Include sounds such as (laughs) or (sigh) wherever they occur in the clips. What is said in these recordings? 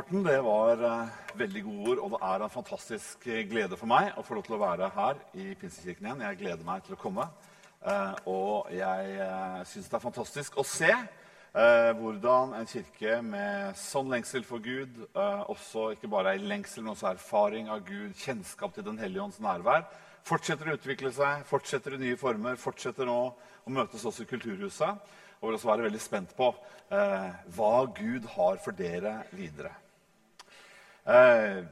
Morten, det var uh, veldig gode ord, og det er en fantastisk eh, glede for meg å få lov til å være her i Pinsekirken igjen. Jeg gleder meg til å komme. Uh, og jeg uh, syns det er fantastisk å se hvordan en kirke med sånn lengsel for Gud, også ikke bare er lengsel, men også erfaring av Gud, kjennskap til Den hellige ånds nærvær, fortsetter å utvikle seg, fortsetter i nye former, fortsetter nå å møtes også i Kulturhuset og vil også være veldig spent på eh, hva Gud har for dere videre. Eh,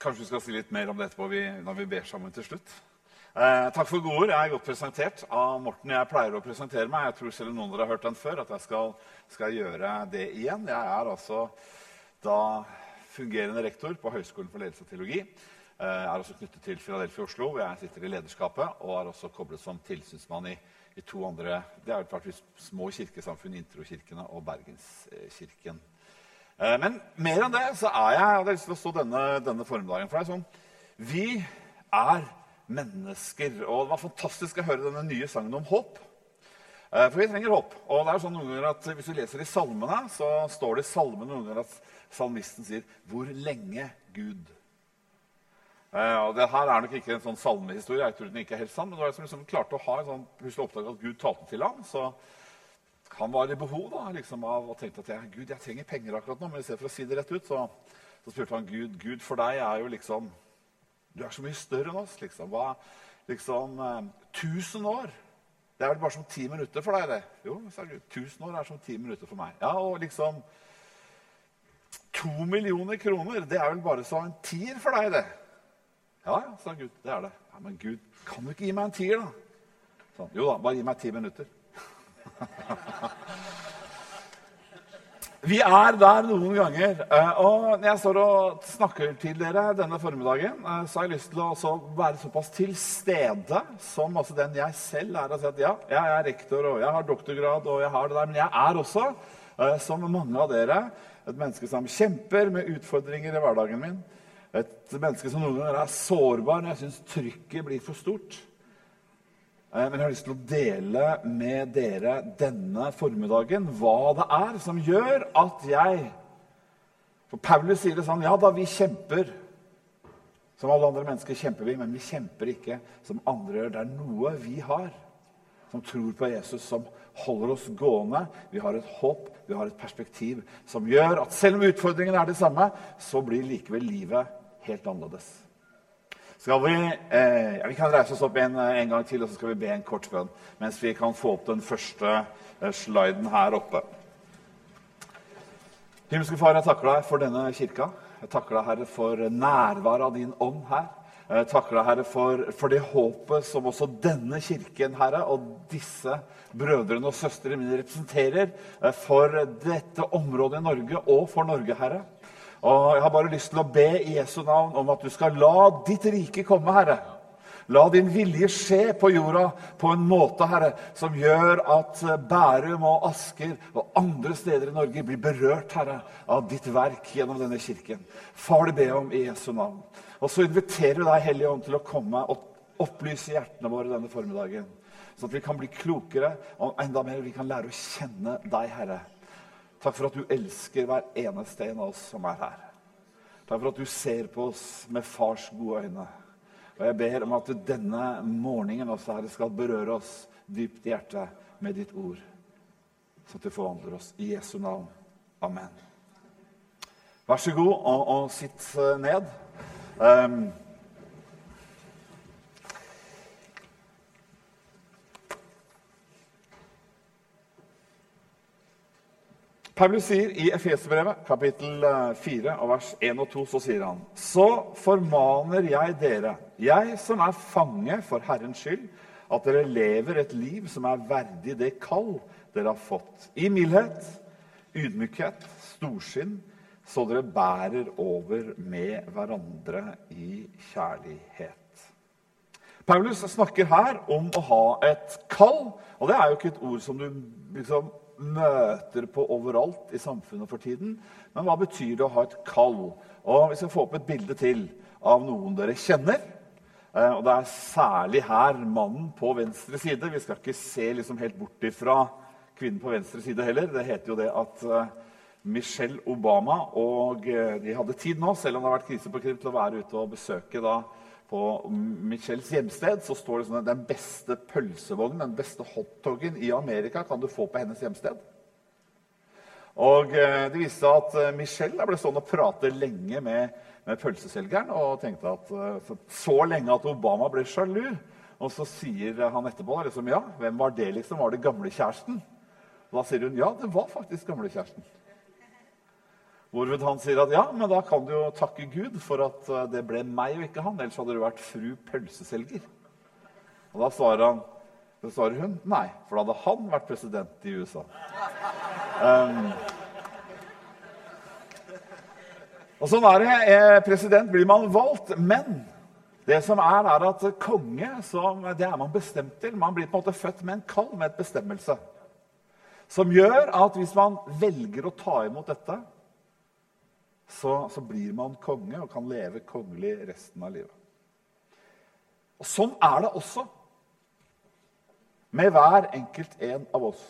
kanskje vi skal si litt mer om det etterpå når vi ber sammen til slutt. Eh, takk for gode ord. Jeg er godt presentert av Morten. Jeg pleier å presentere meg. Jeg tror selv om noen av dere har hørt den før, at jeg skal, skal gjøre det igjen. Jeg er altså da fungerende rektor på Høgskolen for ledelse og teologi. Eh, er også knyttet til Philadelphia Oslo, hvor jeg sitter i lederskapet. Og er også koblet som tilsynsmann i, i to andre det er jo små kirkesamfunn, Introkirkene og Bergenskirken. Eh, men mer enn det så er jeg og det har lyst til å stå denne, denne formiddagen for deg sånn Vi er mennesker. Og det var fantastisk å høre denne nye sangen om håp. Eh, for vi trenger håp. Og det er sånn noen ganger at Hvis du leser i salmene, så står det i salmene noen ganger at salmisten sier 'Hvor lenge, Gud'? Uh, og det her er nok ikke en sånn salmehistorie, jeg tror den ikke er helt sann, men det var en som liksom klarte å ha en sånn, plutselig oppdaget at Gud talte til ham. Så han var i behov da, liksom, av og tenkte at jeg, Gud, jeg trenger penger akkurat nå. Men istedenfor å si det rett ut, så, så, spurte han Gud Gud, for deg er jo liksom Du er så mye større enn oss. liksom. Hva, liksom uh, Tusen år. Det er vel bare som ti minutter for deg, det? Jo, sa Gud. Tusen år er som ti minutter for meg. Ja, og liksom To millioner kroner, det er vel bare som en tier for deg, det. Ja, ja, sa Gud. Det er det. Ja, Men Gud, kan du ikke gi meg en tier, da? Sånn, jo da, bare gi meg ti minutter. Vi er der noen ganger. Eh, og når jeg står og snakker til dere denne formiddagen, eh, så har jeg lyst til å være såpass til stede som altså den jeg selv er. Og si at ja, jeg er rektor, og jeg har doktorgrad, og jeg har det der. Men jeg er også, eh, som mange av dere, et menneske som kjemper med utfordringer i hverdagen min. Et menneske som noen ganger er sårbar når jeg syns trykket blir for stort. Eh, men jeg har lyst til å dele med dere denne formiddagen hva det er som gjør at jeg For Paulus sier det sånn Ja da, vi kjemper. Som alle andre mennesker kjemper vi, men vi kjemper ikke som andre gjør. Det er noe vi har som tror på Jesus, som holder oss gående. Vi har et håp, vi har et perspektiv som gjør at selv om utfordringene er det samme, så blir likevel livet helt annerledes. Vi, eh, vi kan reise oss opp en, en, gang til og så skal vi be en kort bønn mens vi kan få opp den første eh, sliden her oppe. Himmelske Far, jeg takker deg for denne kirka. Jeg takker deg, Herre, for nærværet av din ånd her. Jeg takker deg, Herre, for, for, det håpet som også denne kirken Herre, og disse brødrene og søstrene mine representerer eh, for dette området i Norge og for Norge, Herre. Og Jeg har bare lyst til å be i Jesu navn om at du skal la ditt rike komme, Herre. La din vilje skje på jorda på en måte Herre, som gjør at Bærum og Asker og andre steder i Norge blir berørt Herre, av ditt verk gjennom denne kirken. Far, det ber jeg om i Jesu navn. Og så inviterer vi deg, Hellige Ånd, til å komme og opplyse hjertene våre denne formiddagen. Sånn at vi kan bli klokere og enda mer vi kan lære å kjenne deg, Herre. Takk for at du elsker hver eneste en av oss som er her. Takk for at du ser på oss med fars gode øyne. Og jeg ber om at denne morgenen også her skal berøre oss dypt i hjertet med ditt ord, så at du forvandler oss. I Jesu navn. Amen. Vær så god og, og sitt ned. Um, Paulus sier i Efeserbrevet, kapittel 4, og vers 1 og 2, så sier han Så formaner jeg dere, jeg som er fange for Herrens skyld, at dere lever et liv som er verdig det kall dere har fått. I mildhet, ydmykhet, storsinn, så dere bærer over med hverandre i kjærlighet. Paulus snakker her om å ha et kall, og det er jo ikke et ord som du liksom møter på overalt i samfunnet for tiden. Men hva betyr det å ha et kall? Og Vi skal få opp et bilde til av noen dere kjenner. Eh, og Det er særlig her mannen på venstre side. Vi skal ikke se liksom helt bort ifra kvinnen på venstre side heller. Det heter jo det at uh, Michelle Obama og uh, de hadde tid nå, selv om det har vært krise på Krim, til å være ute og besøke da på Michelles hjemsted så står det sånn at den beste pølsevognen, den beste hotdogen i Amerika, kan du få på hennes hjemsted. Og uh, Det viste seg at Michelle ble stående og prate lenge med, med pølseselgeren og tenkte at så lenge at Obama ble sjalu. Og så sier han etterpå liksom, ja, hvem var det, liksom? Var det gamlekjæresten? Og da sier hun ja, det var faktisk gamlekjæresten. Hvorved han sier at ja, men da kan du jo takke Gud for at eh, det ble meg og ikke han. Ellers hadde du vært fru pølseselger. Og da svarer, han, da svarer hun nei, for da hadde han vært president i USA. Um, og sånn er det. er president blir man valgt. Men det som er, er at konge som, det er man bestemt til. Man blir på en måte født med en kall, med et bestemmelse. Som gjør at hvis man velger å ta imot dette, så, så blir man konge og kan leve kongelig resten av livet. Og Sånn er det også med hver enkelt en av oss.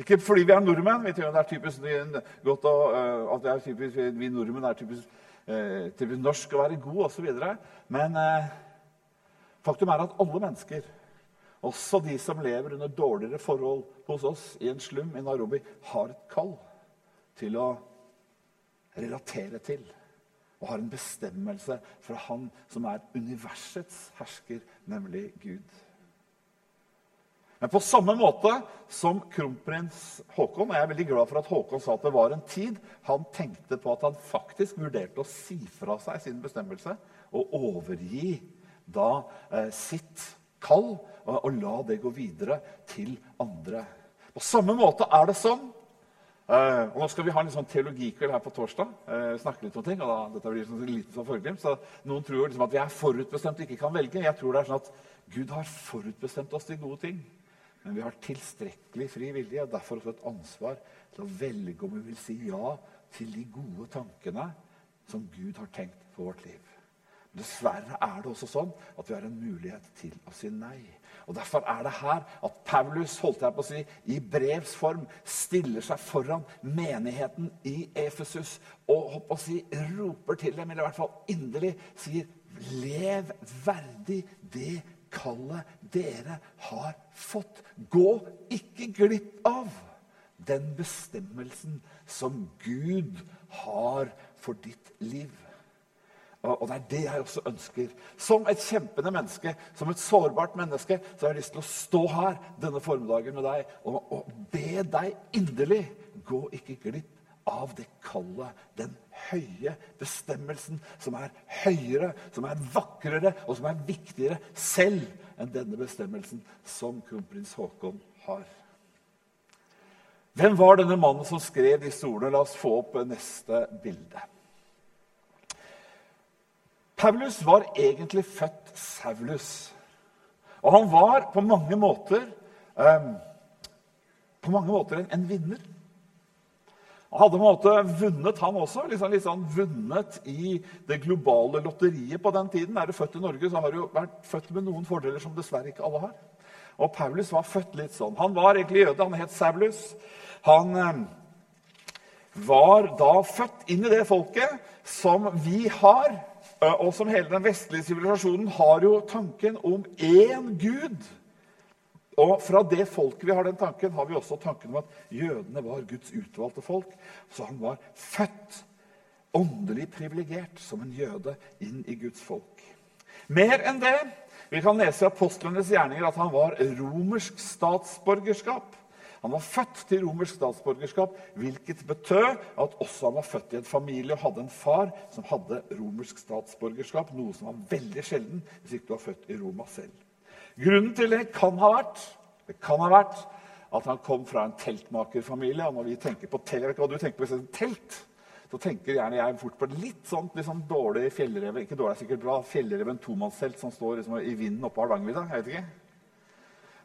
Ikke fordi vi er nordmenn. Vi tror det er typisk godt å, at at er typisk, vi nordmenn er typisk typisk norsk å være god osv. Men eh, faktum er at alle mennesker, også de som lever under dårligere forhold hos oss i en slum i Nairobi, har et kall til å relatere til. Og har en bestemmelse fra Han som er universets hersker, nemlig Gud. Men på samme måte som kronprins Haakon og Jeg er veldig glad for at Haakon sa at det var en tid han tenkte på at han faktisk vurderte å si fra seg sin bestemmelse og overgi da eh, sitt kall og, og, la det gå videre til andre. På samme måte er det sånn eh, og Nå skal vi ha en sånn teologikveld her på torsdag. Uh, snakke litt om ting, og da, dette blir sånn lite sånn foreglimt, så Noen tror liksom at vi er forutbestemt og ikke kan velge. Jeg tror det er sånn at Gud har forutbestemt oss til gode ting. Men vi har tilstrekkelig fri vilje og derfor også et ansvar til å velge om vi vil si ja til de gode tankene som Gud har tenkt for vårt liv. Dessverre er det også sånn at vi har en mulighet til å si nei. Og Derfor er det her at Paulus holdt jeg på å si, i brevs form stiller seg foran menigheten i Efesus og å si, roper til dem, eller i hvert fall inderlig sier Lev verdig det kallet dere har fått. Gå ikke glipp av den bestemmelsen som Gud har for ditt liv. Og det er det jeg også ønsker. Som et kjempende menneske, som et sårbart menneske, så har jeg lyst til å stå her denne formiddagen med deg og, og be deg inderlig gå ikke glipp av det kallet, den høye bestemmelsen, som er høyere, som er vakrere og som er viktigere selv enn denne bestemmelsen som kronprins Haakon har. Hvem var denne mannen som skrev disse ordene? La oss få opp neste bilde. Paulus var egentlig født Saulus. Og han var på mange måter, um, på mange måter en, en vinner. Han hadde på en måte vunnet, han også. Liksom, liksom vunnet i det globale lotteriet på den tiden. Er du født i Norge, så har du vært født med noen fordeler som dessverre ikke alle har. Og Paulus var født litt sånn. Han var egentlig jøde. Han het Saulus. Han eh, var da født inn i det folket som vi har, eh, og som hele den vestlige sivilisasjonen har jo tanken om én Gud og fra det folket vi har den tanken, har vi også tanken om at jødene var Guds utvalgte folk. Så han var født åndelig privilegert som en jøde inn i Guds folk. Mer enn det vi kan lese i apostlenes gjerninger at han var romersk statsborgerskap. Han var født til romersk statsborgerskap, hvilket betød at også han var født i en familie og hadde en far som hadde romersk statsborgerskap, noe som var veldig sjelden hvis ikke du var født i Roma selv. Grunnen til det kan ha vært, det kan ha vært at han kom fra en teltmakerfamilie. og når vi tenker på telt, hva du tenker på telt, så tenker gjerne jeg fort på litt sånt liksom dårlig fjellreven ikke dårlig, sikkert bra, fjellreven tomannstelt som står liksom i vinden oppe på Hardangervidda.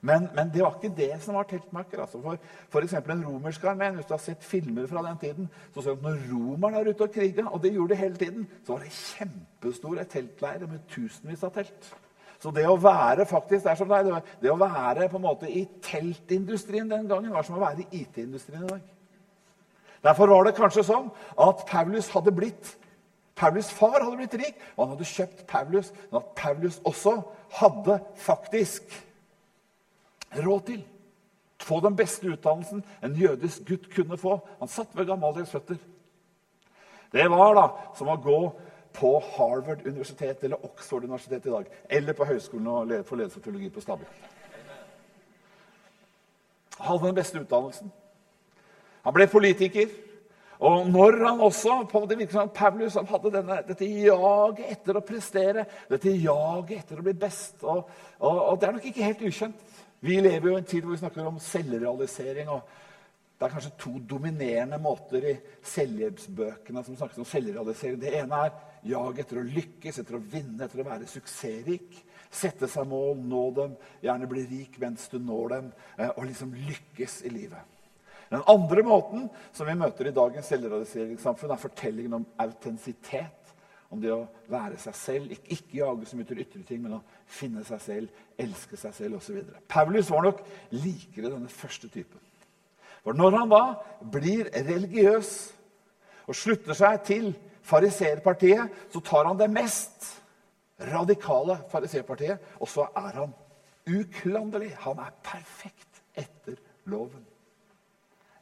Men, men, det var ikke det som var teltmakker. Altså for F.eks. en romersk armé. Hvis du har sett filmer fra den tiden, så ser du at når romerne er ute og kriga, og det gjorde de hele tiden, så var det kjempestore teltleirer med tusenvis av telt. Så det å være faktisk, det er som deg, det å være på en måte i teltindustrien den gangen var som å være i IT-industrien i dag. Derfor var det kanskje sånn at Paulus hadde blitt Paulus' far hadde blitt rik, og han hadde kjøpt Paulus. Men at Paulus også hadde faktisk råd til få den beste utdannelsen en jødisk gutt kunne få. Han satt ved Gamaliels føtter. Det var da som å gå på Harvard universitet eller Oxford universitet i dag. Eller på Høgskolen for ledelse og teologi på Stabekk. Han hadde den beste utdannelsen. Han ble politiker. Og når han også på det virker som Paulus han hadde denne, dette jaget etter å prestere, dette jaget etter å bli best og, og, og, Det er nok ikke helt ukjent. Vi lever jo i en tid hvor vi snakker om selvrealisering. og Det er kanskje to dominerende måter i selvhjelpsbøkene som snakker om selvrealisering. Det ene er jag etter å lykkes, etter å vinne, etter å være suksessrik. Sette seg mål, nå dem, gjerne bli rik mens du når dem, eh, og liksom lykkes i livet. Den andre måten som vi møter i dagens selvrealiseringssamfunn, er fortellingen om autentisitet. Om det å være seg selv, ikke, ikke jage som til ytre ting, men å finne seg selv, elske seg selv osv. Paulus var nok likere denne første typen. For når han da blir religiøs og slutter seg til fariserpartiet, så tar han det mest radikale fariserpartiet, og så er han uklanderlig. Han er perfekt etter loven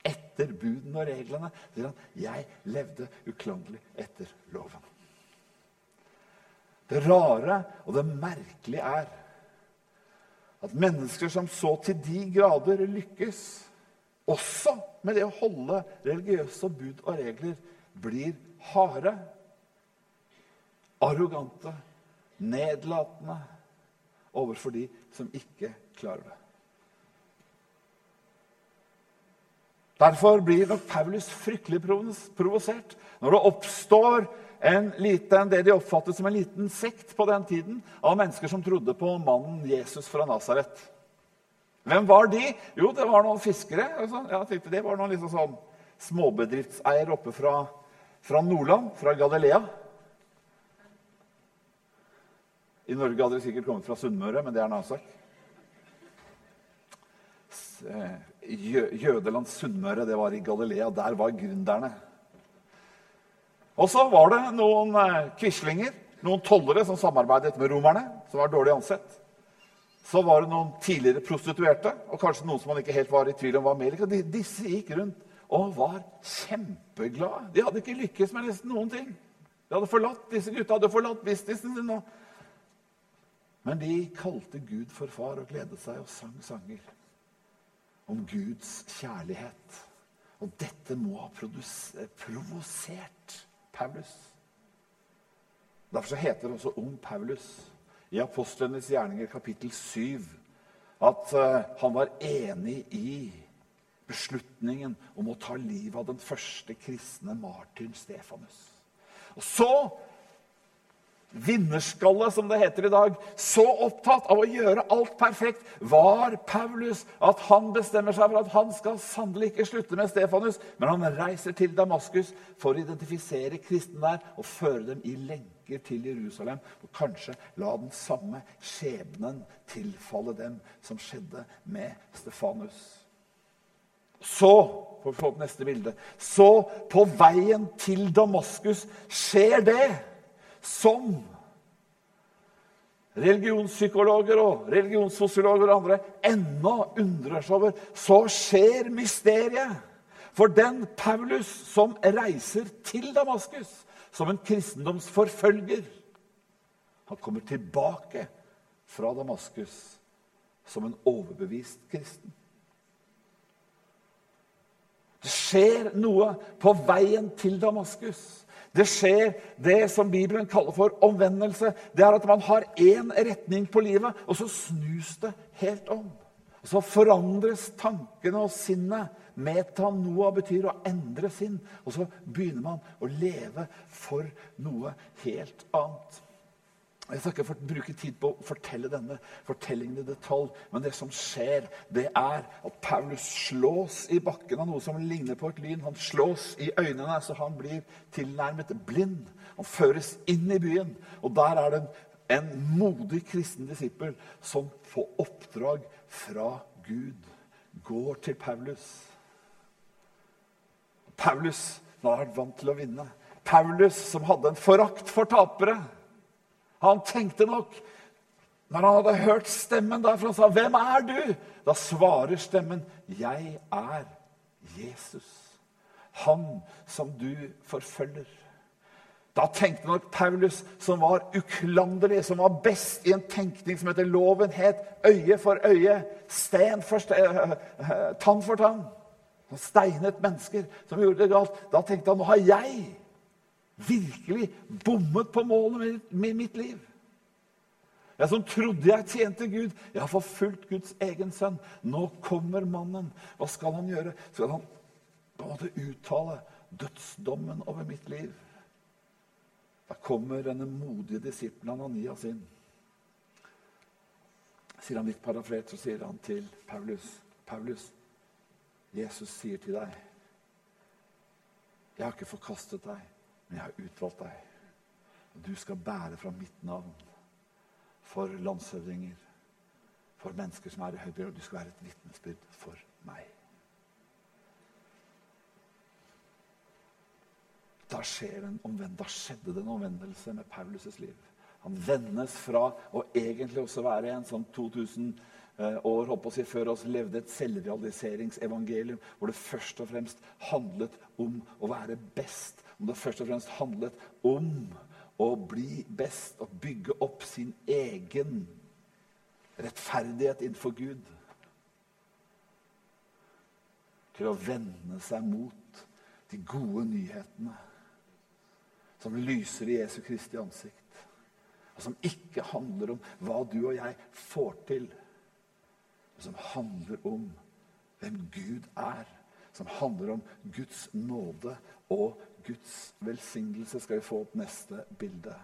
etter budene og reglene. sier han, 'Jeg levde uklanderlig etter loven'. Det rare og det merkelige er at mennesker som så til de grader lykkes, også med det å holde religiøse bud og regler, blir harde, arrogante, nedlatende overfor de som ikke klarer det. Derfor blir nok Paulus fryktelig provosert når det oppstår en liten, det de oppfattet som en liten sekt på den tiden av mennesker som trodde på mannen Jesus fra Nasaret. Hvem var de? Jo, det var noen fiskere. Altså, jeg tenkte Det var noen liksom sånn småbedriftseier oppe fra, fra Nordland, fra Galilea. I Norge hadde de sikkert kommet fra Sunnmøre, men det er en annen sak. Eh, Jødeland Sunnmøre, det var i Galilea. Der var gründerne. Og så var det noen eh, quislinger, noen tollere, som samarbeidet med romerne, som var dårlig ansett. Så var det noen tidligere prostituerte, og kanskje noen som man ikke helt var i tvil om var med. Disse gikk rundt og var kjempeglade. De hadde ikke lykkes med nesten noen ting. De hadde forlatt, Disse gutta hadde forlatt businessen sin. Men de kalte Gud for far og gledet seg og sang sanger om Guds kjærlighet. Og dette må ha provosert Paulus. Derfor så heter det også om Paulus i Apostlenes gjerninger kapittel 7 at uh, han var enig i beslutningen om å ta livet av den første kristne martyren Stefanus. Og så vinnerskalle, som det heter i dag, så opptatt av å gjøre alt perfekt, var Paulus at han bestemmer seg for at han skal sannelig ikke slutte med Stefanus, men han reiser til Damaskus for å identifisere kristne der og føre dem i lenker til Jerusalem. Og kanskje la den samme skjebnen tilfalle dem som skjedde med Stefanus. Så får vi få opp neste bilde. Så, på veien til Damaskus, skjer det som religionspsykologer og religionssosiologer og andre ennå undrer seg over, så skjer mysteriet. For den Paulus som reiser til Damaskus som en kristendomsforfølger Han kommer tilbake fra Damaskus som en overbevist kristen. Det skjer noe på veien til Damaskus. Det skjer det som Bibelen kaller for omvendelse. Det er at man har én retning på livet, og så snus det helt om. Og Så forandres tankene og sinnet. Metanoa betyr å endre sinn. Og så begynner man å leve for noe helt annet. Jeg skal ikke bruke tid på å fortelle denne fortellingen i detalj, men det som skjer, det er at Paulus slås i bakken av noe som ligner på et lyn. Han slås i øynene så han blir tilnærmet blind. Han føres inn i byen, og der er det en en modig kristen disippel som på oppdrag fra Gud går til Paulus. Paulus nå har vært vant til å vinne. Paulus, som hadde en forakt for tapere. Han tenkte nok Når han hadde hørt stemmen derfra, han sa, 'Hvem er du?' Da svarer stemmen, 'Jeg er Jesus, han som du forfølger'. Da tenkte nok Paulus, som var uklanderlig, som var best i en tenkning som heter loven het øye for øye, sten for sten, tann for tann. Steinet mennesker som gjorde det galt. Da tenkte han nå har jeg virkelig bommet på målet med mitt liv. Jeg som trodde jeg tjente Gud. Jeg har forfulgt Guds egen sønn. Nå kommer mannen. Hva skal han gjøre? Skal han på en måte uttale dødsdommen over mitt liv? Da kommer denne modige disippelen Ananias inn. Sier han litt parafrert, så sier han til Paulus Paulus, Jesus sier til deg Jeg har ikke forkastet deg, men jeg har utvalgt deg. Du skal bære fra mitt navn for landshøvdinger, for mennesker som er i høyre, og du skal være et vitnesbyrd for meg. Da, da, skjedde det en omvendelse med Paulus' liv. Han vendes fra å egentlig også være en som 2000 Eh, år å si, før oss levde et selvrealiseringsevangelium hvor det først og fremst handlet om å være best. Om det først og fremst handlet om å bli best og bygge opp sin egen rettferdighet innenfor Gud. Til å vende seg mot de gode nyhetene som lyser i Jesu Kristi ansikt. Og som ikke handler om hva du og jeg får til men som handler om hvem Gud er. Som handler om Guds nåde og Guds velsignelse. Skal vi få opp neste bilde.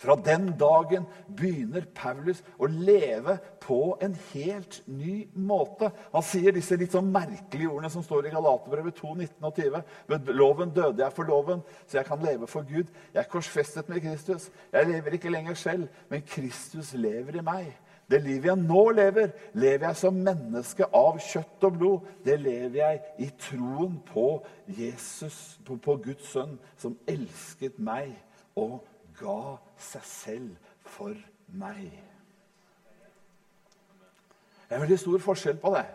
Fra den dagen begynner Paulus å leve på en helt ny måte. Han sier disse litt sånn merkelige ordene som står i Galaterbrevet 2, 19 og 20. Ved loven døde jeg for loven, så jeg kan leve for Gud. Jeg er korsfestet med Kristus. Jeg lever ikke lenger selv, men Kristus lever i meg. Det livet jeg nå lever, lever jeg som menneske av kjøtt og blod. Det lever jeg i troen på Jesus, på, på Guds sønn, som elsket meg og ga seg selv for meg. Det er veldig stor forskjell på det.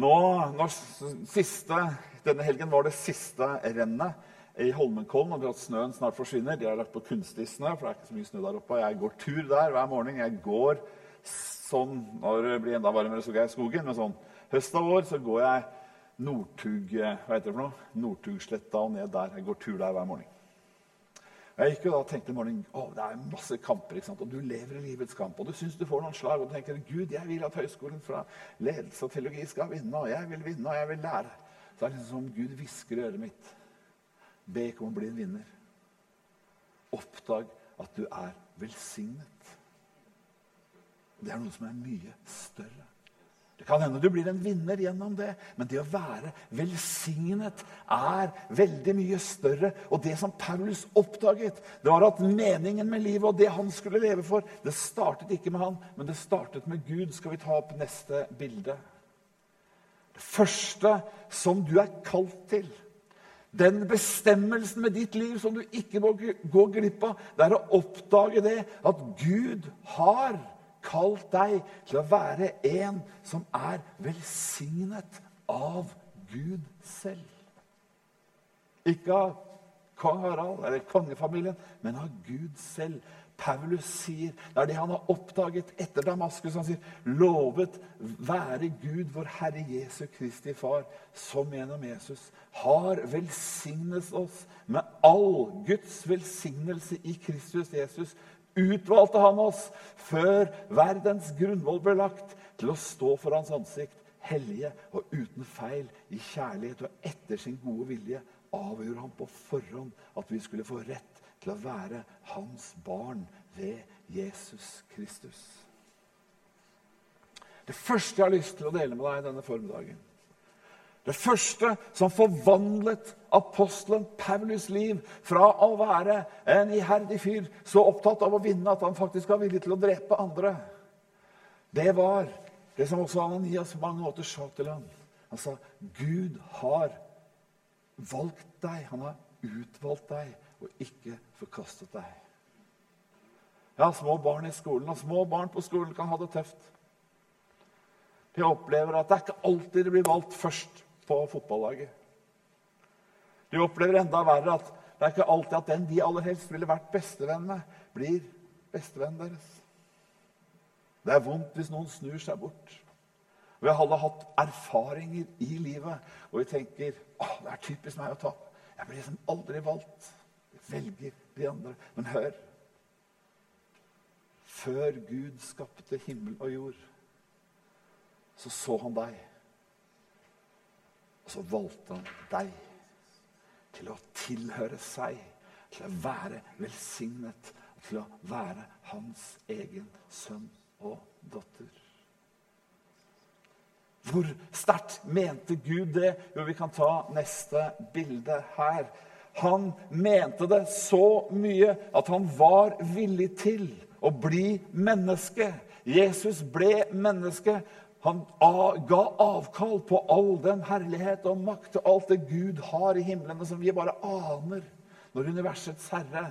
Nå, når siste, Denne helgen var det siste rennet i Holmenkollen. og at Snøen snart forsvinner. De har lagt på kunstig snø, for det er ikke så mye snø der oppe. Jeg går tur der hver morgen. Jeg går sånn når det blir enda varmere, så går jeg i skogen. Men sånn høst av år så går jeg Nordtug, hva heter det for noe? Nordtugsletta og ned der. Jeg går tur der hver morgen. Jeg gikk jo da og tenkte i morgen, å, det er masse kamper, ikke sant? og du lever i livets kamp. Og du syns du får noen slag, og du tenker Gud, jeg vil at høyskolen fra ledelse og teologi skal vinne. Og jeg vil vinne, og jeg vil lære. Så det er liksom som Gud hvisker i øret mitt. Be ikke om å bli en vinner. Oppdag at du er velsignet. Det er noe som er mye større. Det kan hende du blir en vinner gjennom det, men det å være velsignet er veldig mye større. Og det som Paulus oppdaget, det var at meningen med livet og det han skulle leve for, det startet ikke med han, men det startet med Gud. Skal vi ta opp neste bilde? Det første som du er kalt til, den bestemmelsen med ditt liv som du ikke må gå glipp av, det er å oppdage det at Gud har kalt deg til å være en som er velsignet av Gud selv. Ikke av kong Harald eller kongefamilien, men av Gud selv. Paulus sier, Det er det han har oppdaget etter Damaskus. Han sier, 'Lovet være Gud, vår Herre Jesu Kristi Far, som gjennom Jesus har velsignet oss med all Guds velsignelse i Kristus Jesus' utvalgte han oss før verdens grunnvoll ble lagt, til å stå for hans ansikt, hellige og uten feil, i kjærlighet og etter sin gode vilje, avgjorde han på forhånd at vi skulle få rett til å være hans barn ved Jesus Kristus. Det første jeg har lyst til å dele med deg denne formiddagen, Det første som forvandlet apostelen Paulus' liv fra å være en iherdig fyr, så opptatt av å vinne at han faktisk var villig til å drepe andre, det var det som også Ananias på mange måter sa til ham. Han sa, 'Gud har valgt deg. Han har utvalgt deg og ikke forkastet deg.' Ja, små barn i skolen, og små barn på skolen kan ha det tøft. De opplever at det er ikke alltid de blir valgt først på fotballaget. De opplever enda verre at det er ikke alltid at den de aller helst ville vært bestevenn med, blir bestevennen deres. Det er vondt hvis noen snur seg bort. Vi alle hatt erfaringer i livet, og vi tenker at det er typisk meg å tape. Jeg blir liksom aldri valgt. Jeg velger de andre. Men hør Før Gud skapte himmel og jord, så så han deg. Og så valgte han deg til å tilhøre seg, til å være velsignet, til å være hans egen sønn og datter. Hvor sterkt mente Gud det? Jo, vi kan ta neste bilde her. Han mente det så mye at han var villig til å bli menneske. Jesus ble menneske. Han ga avkall på all den herlighet og makt og alt det Gud har i himlene, som vi bare aner. Når universets herre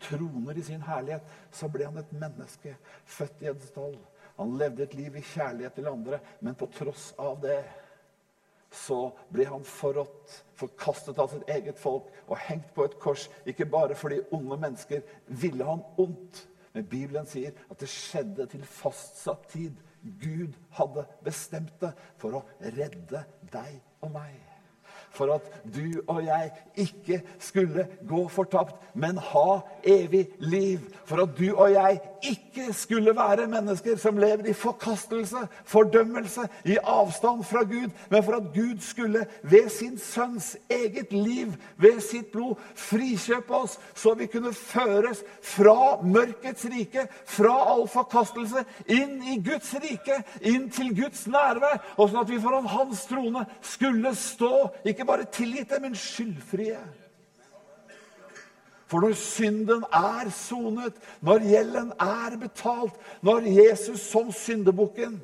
troner i sin herlighet, så ble han et menneske, født i en stall. Han levde et liv i kjærlighet til andre, men på tross av det så ble han forrådt, forkastet av sitt eget folk og hengt på et kors. Ikke bare fordi onde mennesker ville han ondt, men Bibelen sier at det skjedde til fastsatt tid. Gud hadde bestemt det for å redde deg og meg for at du og jeg ikke skulle gå fortapt, men ha evig liv. For at du og jeg ikke skulle være mennesker som lever i forkastelse, fordømmelse, i avstand fra Gud, men for at Gud skulle ved sin sønns eget liv, ved sitt blod, frikjøpe oss, så vi kunne føres fra mørkets rike, fra all forkastelse, inn i Guds rike, inn til Guds nærvær, og sånn at vi foran Hans trone skulle stå ikke bare tilgitte, men skyldfrie. For når synden er sonet, når gjelden er betalt, når Jesus som syndebukken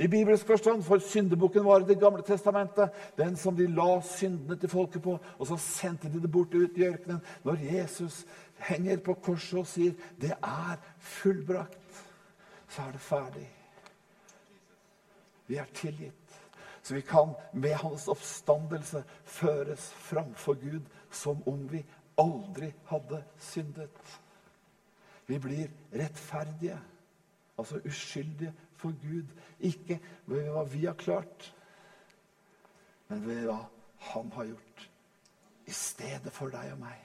i bibelsk forstand, for syndebukken var i Det gamle testamentet, den som de la syndene til folket på, og så sendte de det bort ut i ørkenen. Når Jesus henger på korset og sier 'Det er fullbrakt', så er det ferdig. Vi er tilgitt. Så vi kan med hans oppstandelse føres framfor Gud som om vi aldri hadde syndet. Vi blir rettferdige, altså uskyldige for Gud. Ikke ved hva vi har klart, men ved hva han har gjort. I stedet for deg og meg.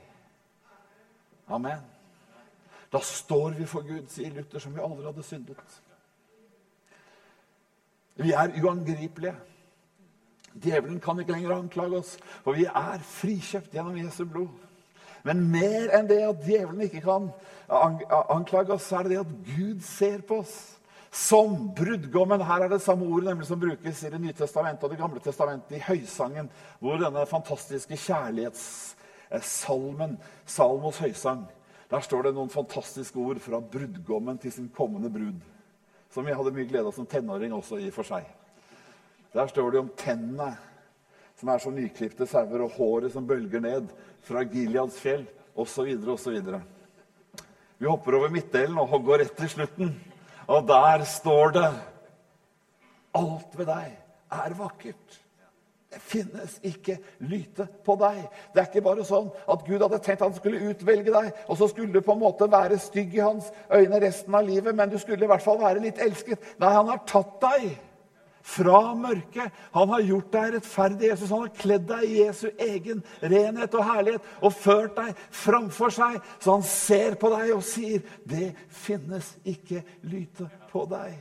Amen. Da står vi for Gud, sier Luther, som vi aldri hadde syndet. Vi er uangripelige. Djevelen kan ikke lenger anklage oss, for vi er frikjøpt gjennom Jesu blod. Men mer enn det at djevelen ikke kan anklage oss, så er det det at Gud ser på oss som brudgommen. Her er det samme ordet nemlig som brukes i Det nye testamentet og Det gamle testamentet, i høysangen, hvor denne fantastiske kjærlighetssalmen, Salmos høysang, der står det noen fantastiske ord fra brudgommen til sin kommende brud. Som jeg hadde mye glede av som tenåring også, i og for seg. Der står det om tennene som er så nyklipte sauer, og håret som bølger ned fra Gileads fjell, osv., osv. Vi hopper over midtdelen og går rett til slutten. Og der står det Alt ved deg er vakkert. Det finnes ikke lyte på deg. Det er ikke bare sånn at Gud hadde tenkt han skulle utvelge deg, og så skulle du på en måte være stygg i hans øyne resten av livet, men du skulle i hvert fall være litt elsket. Nei, han har tatt deg fra mørket. Han har gjort deg rettferdig. Jesus Han har kledd deg i Jesu egen renhet og herlighet og ført deg framfor seg. Så han ser på deg og sier, 'Det finnes ikke lyte på deg'.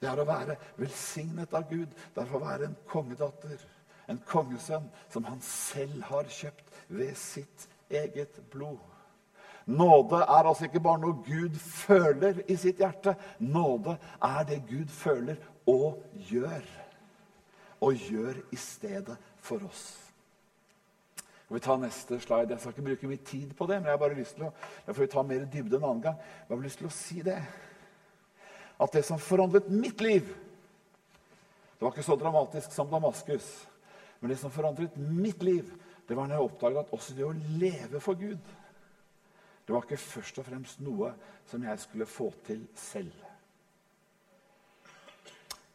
Det er å være velsignet av Gud. Det er å være en kongedatter, en kongesønn, som han selv har kjøpt ved sitt eget blod. Nåde er altså ikke bare noe Gud føler i sitt hjerte. Nåde er det Gud føler og gjør. Og gjør i stedet for oss. vi tar neste slide. Jeg skal ikke bruke mye tid på det, men jeg har bare lyst til å, jeg får ta mer dybde en annen gang. Jeg har lyst til å si det. At det som forandret mitt liv Det var ikke så dramatisk som Damaskus. Men det som forandret mitt liv, det var når jeg oppdaget at også det å leve for Gud det var ikke først og fremst noe som jeg skulle få til selv.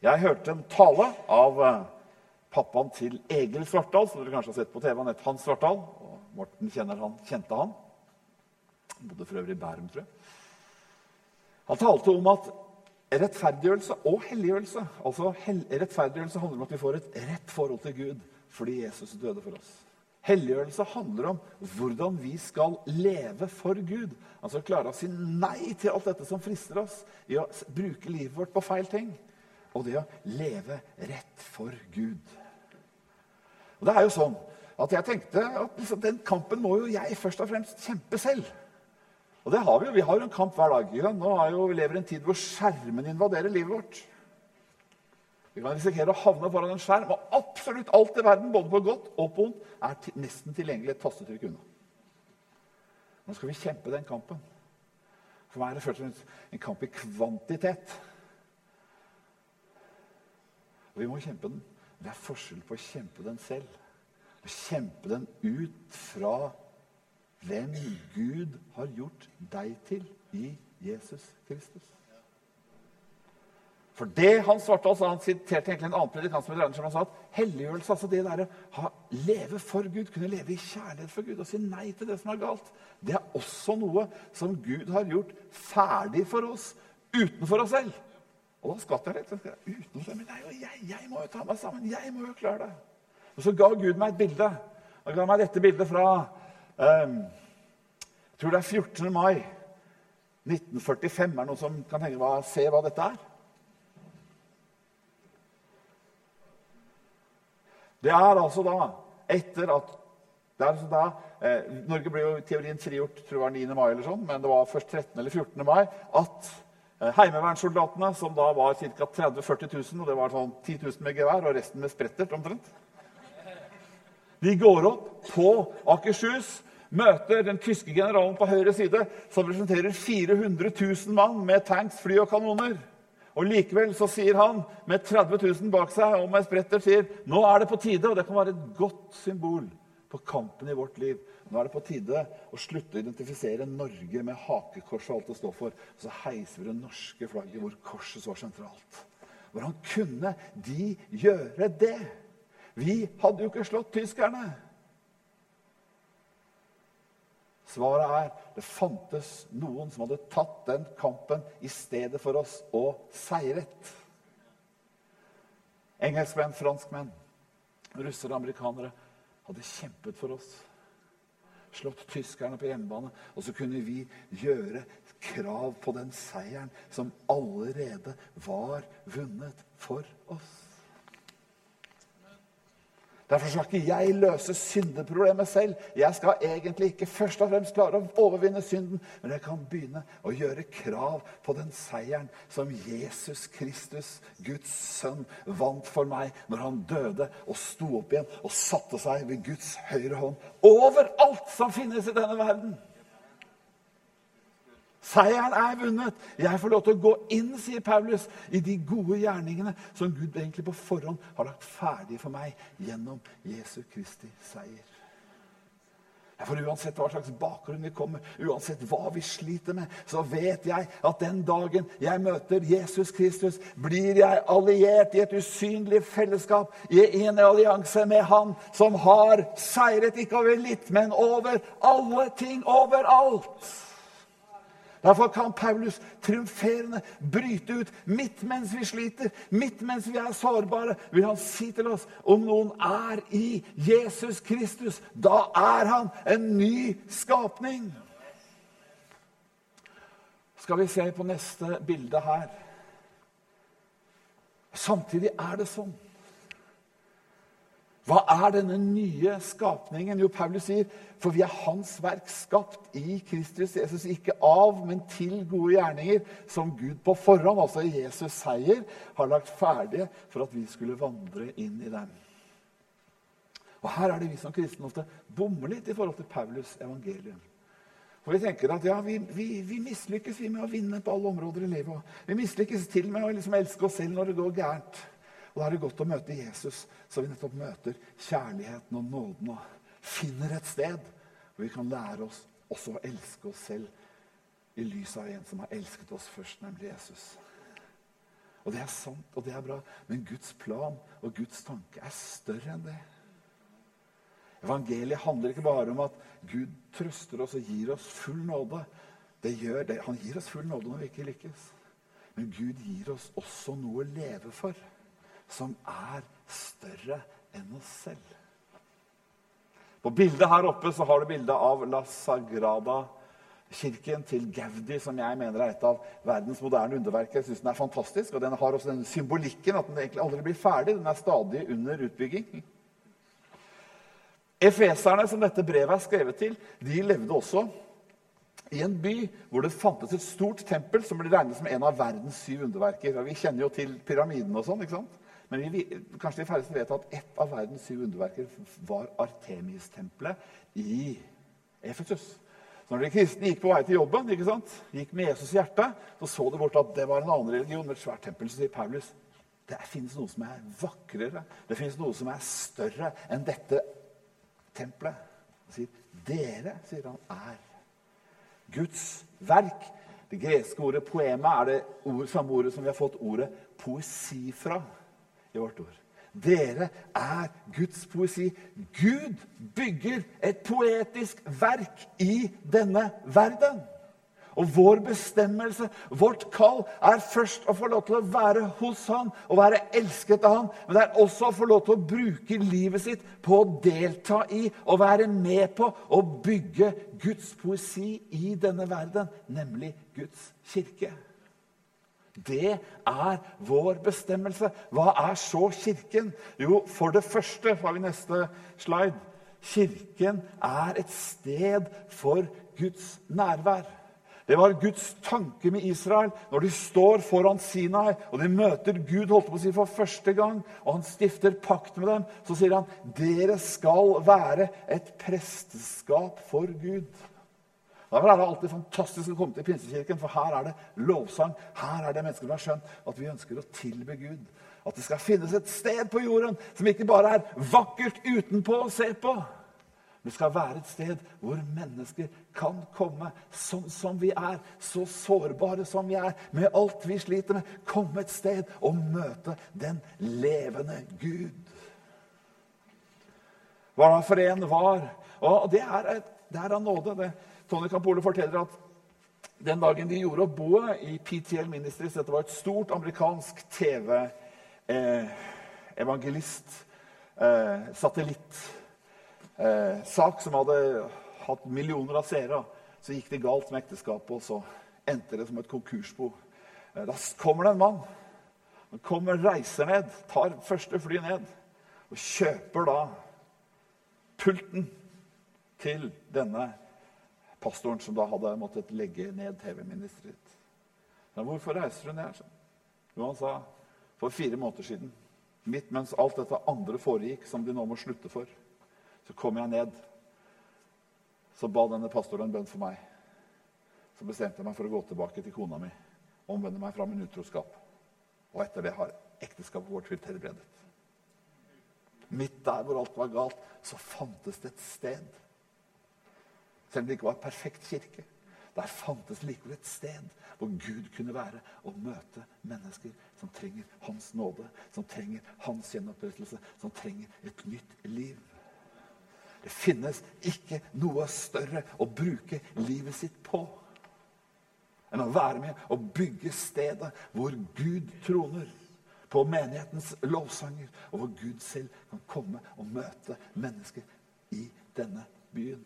Jeg hørte en tale av eh, pappaen til Egil Svartdal, som dere kanskje har sett på TV. Han het Hans Svartdal. og Morten han, kjente han. Han bodde for øvrig i Bærum, tror jeg. Han talte om at rettferdiggjørelse og helliggjørelse altså Rettferdiggjørelse handler om at vi får et rett forhold til Gud fordi Jesus døde for oss. Helliggjørelse handler om hvordan vi skal leve for Gud. Altså klare å si nei til alt dette som frister oss i å bruke livet vårt på feil ting. Og det å leve rett for Gud. Og det er jo sånn at jeg tenkte at liksom, den kampen må jo jeg først og fremst kjempe selv. Og det har vi jo. Vi har jo en kamp hver dag. Nå jo, vi lever i en tid hvor skjermen invaderer livet vårt. Vi kan risikere å havne foran en skjerm, og absolutt alt i verden, både på godt og på vondt, er nesten tilgjengelig et tastetrykk unna. Nå skal vi kjempe den kampen. For meg er det først og fremst en kamp i kvantitet. Og vi må kjempe den. Det er forskjell på å kjempe den selv. Å kjempe den ut fra hvem Gud har gjort deg til i Jesus Kristus. For det han svarte oss, Han siterte egentlig en annen predikant som han sa at helliggjørelse, altså det der å leve for Gud, kunne leve i kjærlighet for Gud og si nei til det som er galt, det er også noe som Gud har gjort ferdig for oss utenfor oss selv. Og da skvatt jeg litt. Jeg, Utenfor seg, Men nei, jeg, jeg må jo ta meg sammen. Jeg må jo klare det. Og så ga Gud meg et bilde. Han ga meg dette bildet fra um, Jeg tror det er 14. mai 1945. Er det noen som kan tenke, se hva dette er? Det er altså da etter at det er altså da, eh, Norge ble jo i teorien frigjort tror jeg var 9. mai, eller sånn, men det var først 13. eller 14. mai at eh, heimevernssoldatene, som da var ca. 30 000-40 000, og det var sånn 10 000 med gevær og resten med sprettert omtrent De går opp på Akershus, møter den tyske generalen på høyre side, som representerer 400 000 mann med tanks, fly og kanoner. Og Likevel så sier han, med 30 000 bak seg og med spretter, sier nå er det på tide, og det kan være et godt symbol på kampen i vårt liv. Nå er det på tide å slutte å identifisere Norge med hakekors og alt det står for. Så heiser vi det norske flagget hvor korset står sentralt. Hvordan kunne de gjøre det? Vi hadde jo ikke slått tyskerne. Svaret er det fantes noen som hadde tatt den kampen i stedet for oss og seiret. Engelskmenn, franskmenn, russere amerikanere hadde kjempet for oss. Slått tyskerne på hjemmebane. Og så kunne vi gjøre krav på den seieren som allerede var vunnet for oss. Derfor skal ikke jeg løse syndeproblemet selv. Jeg skal egentlig ikke først og fremst klare å overvinne synden, men jeg kan begynne å gjøre krav på den seieren som Jesus Kristus, Guds sønn, vant for meg når han døde og sto opp igjen og satte seg ved Guds høyre hånd over alt som finnes i denne verden. Seieren er vunnet. Jeg får lov til å gå inn sier Paulus, i de gode gjerningene som Gud egentlig på forhånd har lagt ferdig for meg gjennom Jesu Kristi seier. For Uansett hva slags bakgrunn vi kommer, uansett hva vi sliter med, så vet jeg at den dagen jeg møter Jesus Kristus, blir jeg alliert i et usynlig fellesskap, i en allianse med Han som har seiret ikke over litt, men over alle ting, overalt. Derfor kan Paulus triumferende bryte ut midt mens vi sliter, midt mens vi er sårbare. Vil han si til oss om noen er i Jesus Kristus, da er han en ny skapning. Skal vi se på neste bilde her. Samtidig er det sånn Hva er denne nye skapningen? Jo, Paulus sier for vi er Hans verk, skapt i Kristus Jesus, ikke av, men til gode gjerninger, som Gud på forhånd, altså Jesus' seier, har lagt ferdige for at vi skulle vandre inn i dem. Og Her er det vi som kristne ofte bommer litt i forhold til Paulus' evangelium. For Vi tenker at ja, vi, vi, vi mislykkes vi med å vinne på alle områder i livet. Vi mislykkes til med å liksom elske oss selv når det går gærent. Og Da er det godt å møte Jesus, så vi nettopp møter kjærligheten og nåden og finner et sted hvor vi kan lære oss også å elske oss selv i lys av en som har elsket oss først, nemlig Jesus. Og Det er sant, og det er bra, men Guds plan og Guds tanke er større enn det. Evangeliet handler ikke bare om at Gud trøster oss og gir oss full nåde. Det gjør det. Han gir oss full nåde når vi ikke lykkes. Men Gud gir oss også noe å leve for som er større enn oss selv. På bildet her oppe så har du bildet av La Sagrada-kirken til Gaudi, som jeg mener er et av verdens moderne underverker. Jeg synes Den er fantastisk, og den har også den symbolikken at den egentlig aldri blir ferdig. Den er stadig under utbygging. Efeserne, som dette brevet er skrevet til, de levde også i en by hvor det fantes et stort tempel som ble regnet som en av verdens syv underverker. Vi kjenner jo til pyramiden og sånn. ikke sant? Men vi, kanskje de færreste vet at ett av verdens syv underverker var Artemis-tempelet i Efesus. Så når de kristne gikk på vei til jobben, ikke sant? gikk med Jesus i hjertet, så så de bort at det var en annen religion med et svært tempel. Så sier Paulus det finnes noe som er vakrere, det finnes noe som er større enn dette tempelet. Han sier, 'Dere', sier han, 'er Guds verk'. Det greske ordet 'poema' er det ord, samme ordet som vi har fått ordet poesi fra i vårt ord. Dere er Guds poesi. Gud bygger et poetisk verk i denne verden. Og vår bestemmelse, vårt kall, er først å få lov til å være hos han og være elsket av han, men det er også å få lov til å bruke livet sitt på å delta i og være med på å bygge Guds poesi i denne verden, nemlig Guds kirke. Det er vår bestemmelse. Hva er så Kirken? Jo, for det første har vi neste slide. Kirken er et sted for Guds nærvær. Det var Guds tanke med Israel når de står foran Sinai og de møter Gud holdt på å si for første gang, og han stifter pakt med dem. Så sier han dere skal være et presteskap for Gud. Derfor er det alltid fantastisk å komme til Pinsekirken, for her er det lovsang. Her er det mennesker som har skjønt at vi ønsker å tilbe Gud. At det skal finnes et sted på jorden som ikke bare er vakkert utenpå å se på. Det skal være et sted hvor mennesker kan komme sånn som vi er, så sårbare som vi er, med alt vi sliter med. Komme et sted og møte den levende Gud. Hva for en var. Og det er, det er av nåde. det Tony Campolo forteller at den dagen de gjorde opp boet i PTL Ministries Dette var et stort amerikansk TV-evangelist-satellittsak eh, eh, som hadde hatt millioner av seere. Så gikk det galt med ekteskapet, og så endte det som et konkursbo. Eh, da kommer det en mann. Han kommer, reiser ned, tar første fly ned og kjøper da pulten til denne pastoren som da hadde måttet legge ned TV-ministeriet. Men hvorfor reiser du ned? Jo, han sa for fire måneder siden, midt mens alt dette andre foregikk, som de nå må slutte for, så kom jeg ned. Så ba denne pastoren en bønn for meg. Så bestemte jeg meg for å gå tilbake til kona mi. Omvende meg fra min utroskap. Og etter det har ekteskapet vårt blitt helbredet. Midt der hvor alt var galt, så fantes det et sted selv om det ikke var en perfekt kirke. Der fantes likevel et sted hvor Gud kunne være og møte mennesker som trenger hans nåde, som trenger hans gjenopprettelse, som trenger et nytt liv. Det finnes ikke noe større å bruke livet sitt på enn å være med og bygge stedet hvor Gud troner. På menighetens lovsanger, og hvor Gud selv kan komme og møte mennesker i denne byen.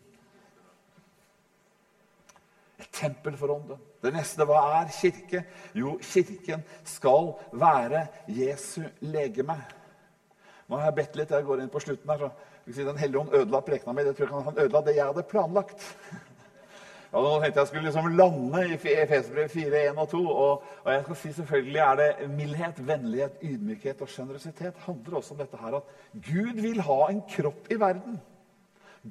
Tempel for ånden. Det neste, hva er kirke? Jo, kirken skal være Jesu legeme. Nå har jeg bedt litt. Jeg går inn på slutten her, så Den hellige ånd ødela prekena mi. Det tror jeg han ødela det jeg hadde planlagt. (laughs) Ja, nå tenkte jeg skulle liksom lande i Efesbrev 4, 1 og 2. Og, og, jeg skal si selvfølgelig er det mildhet, vennlighet, ydmykhet og sjenerøsitet. handler også om dette her at Gud vil ha en kropp i verden.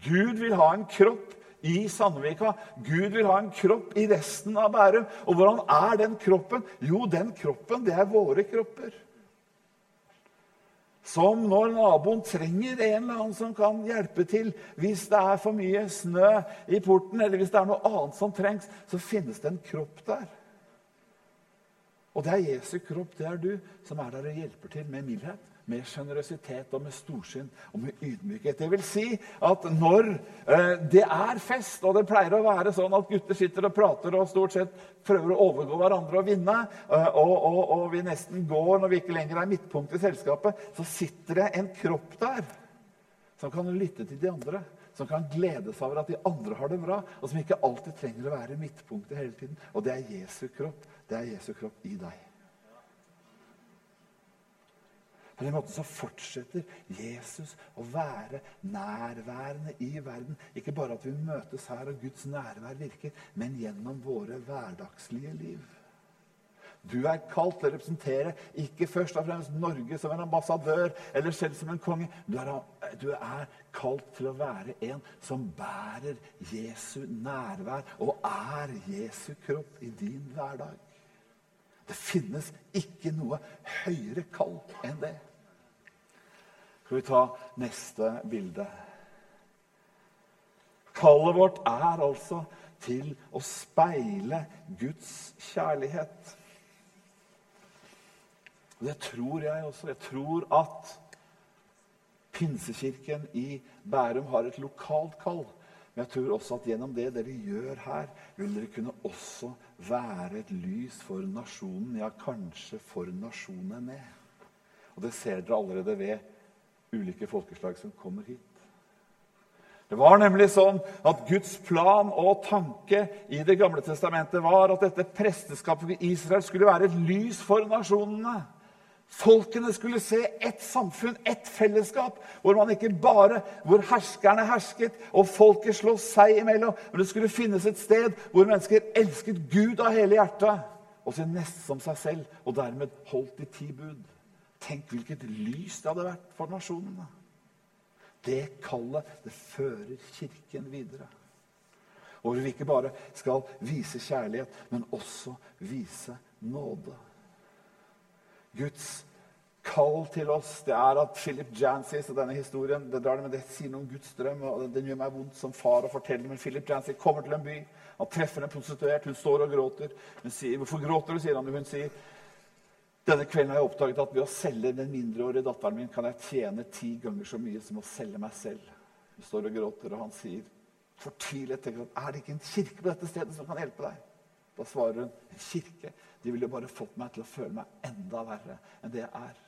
Gud vil ha en kropp i Sandvika. Gud vil ha en kropp i resten av Bærum. Og hvordan er den kroppen? Jo, den kroppen, det er våre kropper. Som når naboen trenger en eller annen som kan hjelpe til hvis det er for mye snø i porten, eller hvis det er noe annet som trengs, så finnes det en kropp der. Og det er Jesu kropp, det er du, som er der og hjelper til med mildhet med sjenerøsitet og med storsinn og med ydmykhet. Det vil si at når eh, det er fest, og det pleier å være sånn at gutter sitter og prater og stort sett prøver å overgå hverandre og vinne, eh, og, og, og, vi nesten går når vi ikke lenger er midtpunkt i selskapet, så sitter det en kropp der som kan lytte til de andre. Som kan glede seg over at de andre har det bra, og som ikke alltid trenger å være midtpunktet hele tiden. Og det er Jesu kropp. Det er Jesu kropp i deg. På den måten så fortsetter Jesus å være nærværende i verden. Ikke bare at vi møtes her og Guds nærvær virker, men gjennom våre hverdagslige liv. Du er kalt til å representere ikke først og fremst Norge som en ambassadør eller selv som en konge. Du er, du er, kalt til å være en som bærer Jesu nærvær og er Jesu kropp i din hverdag. Det finnes ikke noe høyere kall enn det. Skal vi ta neste bilde? Kallet vårt er altså til å speile Guds kjærlighet. Og Det tror jeg også. Jeg tror at Pinsekirken i Bærum har et lokalt kall. Men jeg tror også at gjennom det dere gjør her, vil dere kunne også være et lys for nasjonen. Ja, kanskje for nasjonene. Og det ser dere allerede ved ulike folkeslag som kommer hit. Det var nemlig sånn at Guds plan og tanke i Det gamle testamentet var at dette presteskapet i Israel skulle være et lys for nasjonene. Folkene skulle se ett samfunn, ett fellesskap, hvor man ikke bare, hvor herskerne hersket og folket sloss seg imellom, men det skulle finnes et sted hvor mennesker elsket Gud av hele hjertet og sin neste som seg selv, og dermed holdt de ti bud. Tenk hvilket lys det hadde vært for nasjonene. Det kallet, det fører Kirken videre. Og hvor vi ikke bare skal vise kjærlighet, men også vise nåde. Guds kall til oss det er at Philip Jancy og denne historien det drar det, det sier noe om Guds drøm. og Den gjør meg vondt som far å fortelle, men Philip Jancy kommer til en by. Han treffer en prostituert. Hun står og gråter. Hun sier, 'Hvorfor gråter du?' sier han. Hun sier, denne kvelden har jeg oppdaget at ved å selge den mindreårige datteren min kan jeg tjene ti ganger så mye som å selge meg selv. Hun står og gråter, og han sier fortvilet er det ikke en kirke på dette stedet som kan hjelpe deg. Da svarer hun en kirke. De ville bare fått meg til å føle meg enda verre enn det jeg er.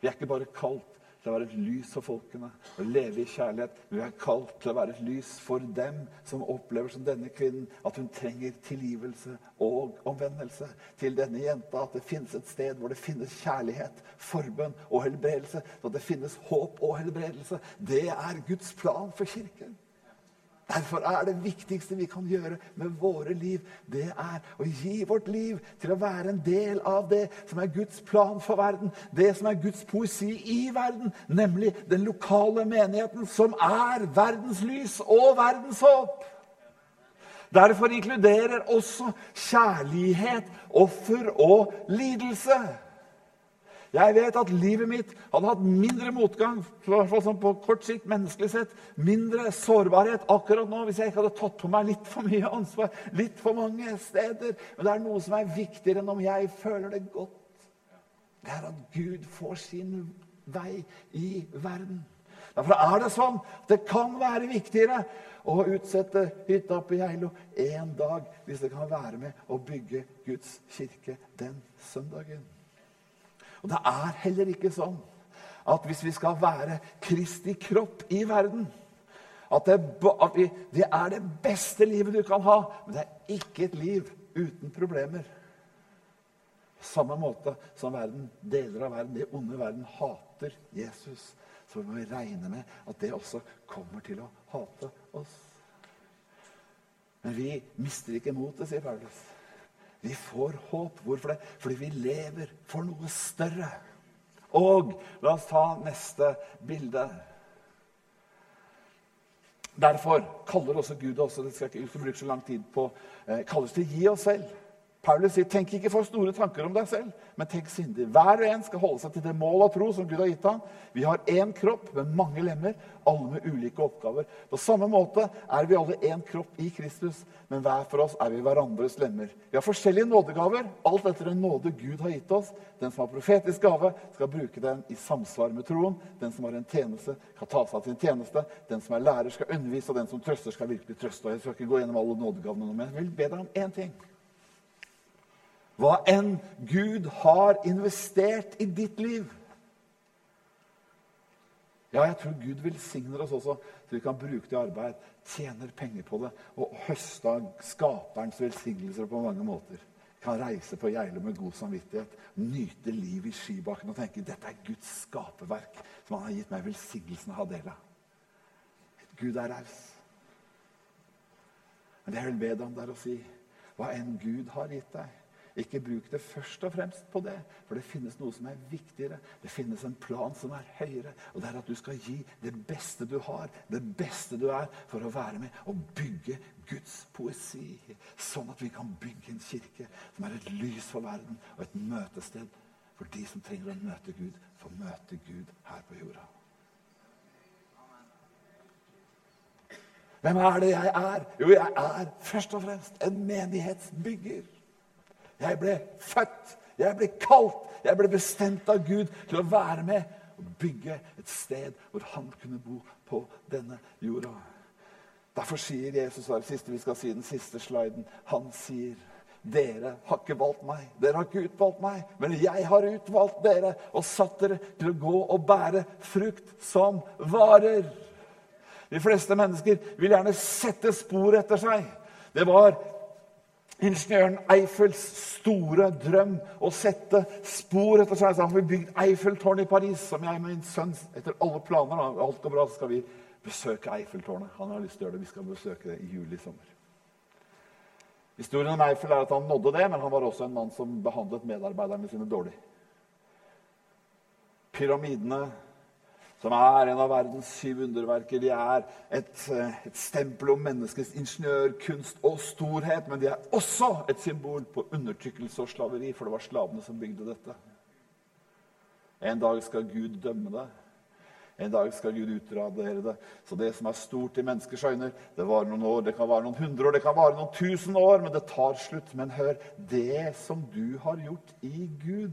Vi er ikke bare kalt til å være et lys for folkene og leve i kjærlighet. Vi er kalt til å være et lys for dem som opplever som denne kvinnen at hun trenger tilgivelse og omvendelse. Til denne jenta at det finnes et sted hvor det finnes kjærlighet, forbønn og helbredelse. At det finnes håp og helbredelse. Det er Guds plan for kirken. Derfor er det viktigste vi kan gjøre med våre liv, det er å gi vårt liv til å være en del av det som er Guds plan for verden. Det som er Guds poesi i verden, nemlig den lokale menigheten, som er verdens lys og verdens håp. Derfor inkluderer også kjærlighet, offer og lidelse. Jeg vet at livet mitt hadde hatt mindre motgang sånn på kort sikt, menneskelig sett, mindre sårbarhet akkurat nå hvis jeg ikke hadde tatt på meg litt for mye ansvar litt for mange steder. Men det er noe som er viktigere enn om jeg føler det godt. Det er at Gud får sin vei i verden. Derfor er det sånn at det kan være viktigere å utsette hytta på Geilo én dag hvis det kan være med å bygge Guds kirke den søndagen. Og det er heller ikke sånn at hvis vi skal være Kristi kropp i verden at det, at vi, det er det beste livet du kan ha, men det er ikke et liv uten problemer. Samme måte som verden, deler av verden, det onde verden, hater Jesus, så må vi regne med at det også kommer til å hate oss. Men vi mister ikke motet, sier Paulus. Vi får håp. Hvorfor det? Fordi vi lever for noe større. Og la oss ta neste bilde. Derfor kaller også Gud oss, og det skal ikke bruke så lang tid på, eh, kalles til å gi oss selv. Paulus sier, 'Tenk ikke for store tanker om deg selv, men tenk sindig.' Hver og en skal holde seg til det mål av tro som Gud har gitt ham. Vi har én kropp med mange lemmer, alle med ulike oppgaver. På samme måte er vi alle én kropp i Kristus, men hver for oss er vi hverandres lemmer. Vi har forskjellige nådegaver, alt etter den nåde Gud har gitt oss. Den som har profetisk gave, skal bruke den i samsvar med troen. Den som har en tjeneste, kan ta seg av sin tjeneste. Den som er lærer, skal undervise, og den som trøster, skal virkelig trøste. Og jeg skal ikke gå gjennom alle nådegavene nå, men jeg vil be deg om én ting. Hva enn Gud har investert i ditt liv. Ja, jeg tror Gud velsigner oss også, så vi kan bruke det i arbeid, tjener penger på det og høste av skaperens velsignelser på mange måter. Kan reise på Geilo med god samvittighet, nyte livet i skibakken og tenke dette er Guds skaperverk som han har gitt meg velsignelsen av å. Gud er raus. Men det jeg vil be deg om, det er å si hva enn Gud har gitt deg, ikke bruk det først og fremst på det, for det finnes noe som er viktigere. Det finnes en plan som er høyere, og det er at du skal gi det beste du har, det beste du er, for å være med og bygge Guds poesi. Sånn at vi kan bygge en kirke som er et lys for verden og et møtested for de som trenger å møte Gud, for å møte Gud her på jorda. Hvem er det jeg er? Jo, jeg er først og fremst en menighetsbygger. Jeg ble født, jeg ble kalt, jeg ble bestemt av Gud til å være med og bygge et sted hvor han kunne bo på denne jorda. Derfor sier Jesus det siste vi skal si, den siste sliden, han sier dere har ikke valgt meg, dere har ikke utvalgt meg, men jeg har utvalgt dere og satt dere til å gå og bære frukt som varer. De fleste mennesker vil gjerne sette spor etter seg. Det var ingeniøren Eiffels store drøm å sette spor etter seg. Han får bygd Eiffeltårnet i Paris, som jeg med min sønn etter alle planer alt går bra, så skal vi besøke Eiffeltårnet. Han har lyst til å gjøre det. Vi skal besøke det i juli i sommer. Historien om Eiffel er at han nådde det, men han var også en mann som behandlet medarbeiderne sine dårlig. Pyramidene som er en av verdens syv underverker. De er et, eh, et, stempel om menneskets ingeniørkunst og storhet. Men de er også et symbol på undertrykkelse og slaveri, for det var slavene som bygde dette. En dag skal Gud dømme det. En dag skal Gud utradere det. Så det som er stort i menneskers øyne, det varer noen år, det kan vare noen hundre år, det kan vare noen tusen år, men det tar slutt. Men hør, det som du har gjort i Gud,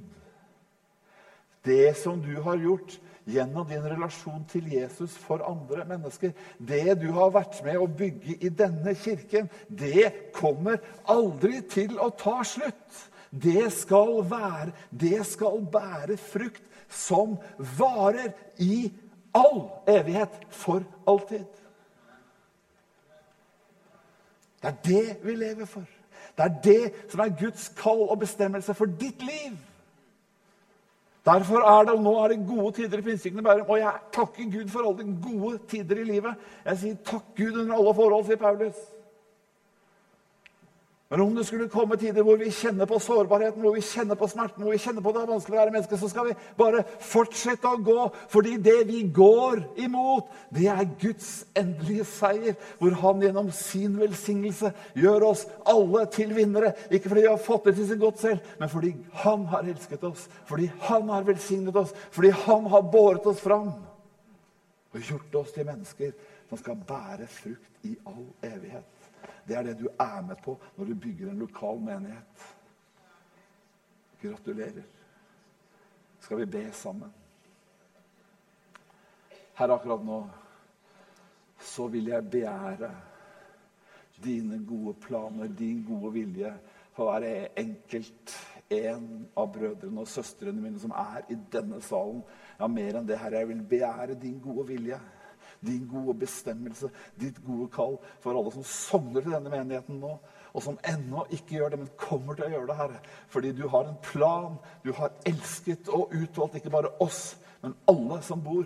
det som du har gjort gjennom din relasjon til Jesus for andre mennesker. Det du har vært med å bygge i denne kirken, det kommer aldri til å ta slutt. Det skal være, det skal bære frukt som varer i all evighet, for alltid. Det er det vi lever for. Det er det som er Guds kall og bestemmelse for ditt liv. Derfor er det, og Nå er det gode tider i Pinsekirken i Bærum. Og jeg takker Gud for alle de gode tider i livet. Jeg sier takk Gud under alle forhold, sier Paulus. Men om det skulle komme tider hvor vi kjenner på sårbarheten, hvor vi kjenner på smerten, hvor vi kjenner på det er vanskelig å være menneske, så skal vi bare fortsette å gå. Fordi det vi går imot, det er Guds endelige seier. Hvor han gjennom sin velsignelse gjør oss alle til vinnere. Ikke fordi vi har fått det til sin godt selv, men fordi han har elsket oss. Fordi han har velsignet oss. Fordi han har båret oss fram. Og gjort oss til mennesker som skal bære frukt i all evighet. Det er det du er med på når du bygger en lokal menighet. Gratulerer. Skal vi be sammen? Her akkurat nå så vil jeg begjære dine gode planer, din gode vilje for hver enkelt en av brødrene og søstrene mine som er i denne salen. Ja, mer enn det, Herre. Jeg vil begjære din gode vilje din gode bestemmelse, ditt gode kall for alle som sogner til denne menigheten nå. og som ennå ikke gjør det, men kommer til å gjøre det, Herre. Fordi du har en plan. Du har elsket og utvalgt ikke bare oss, men alle som bor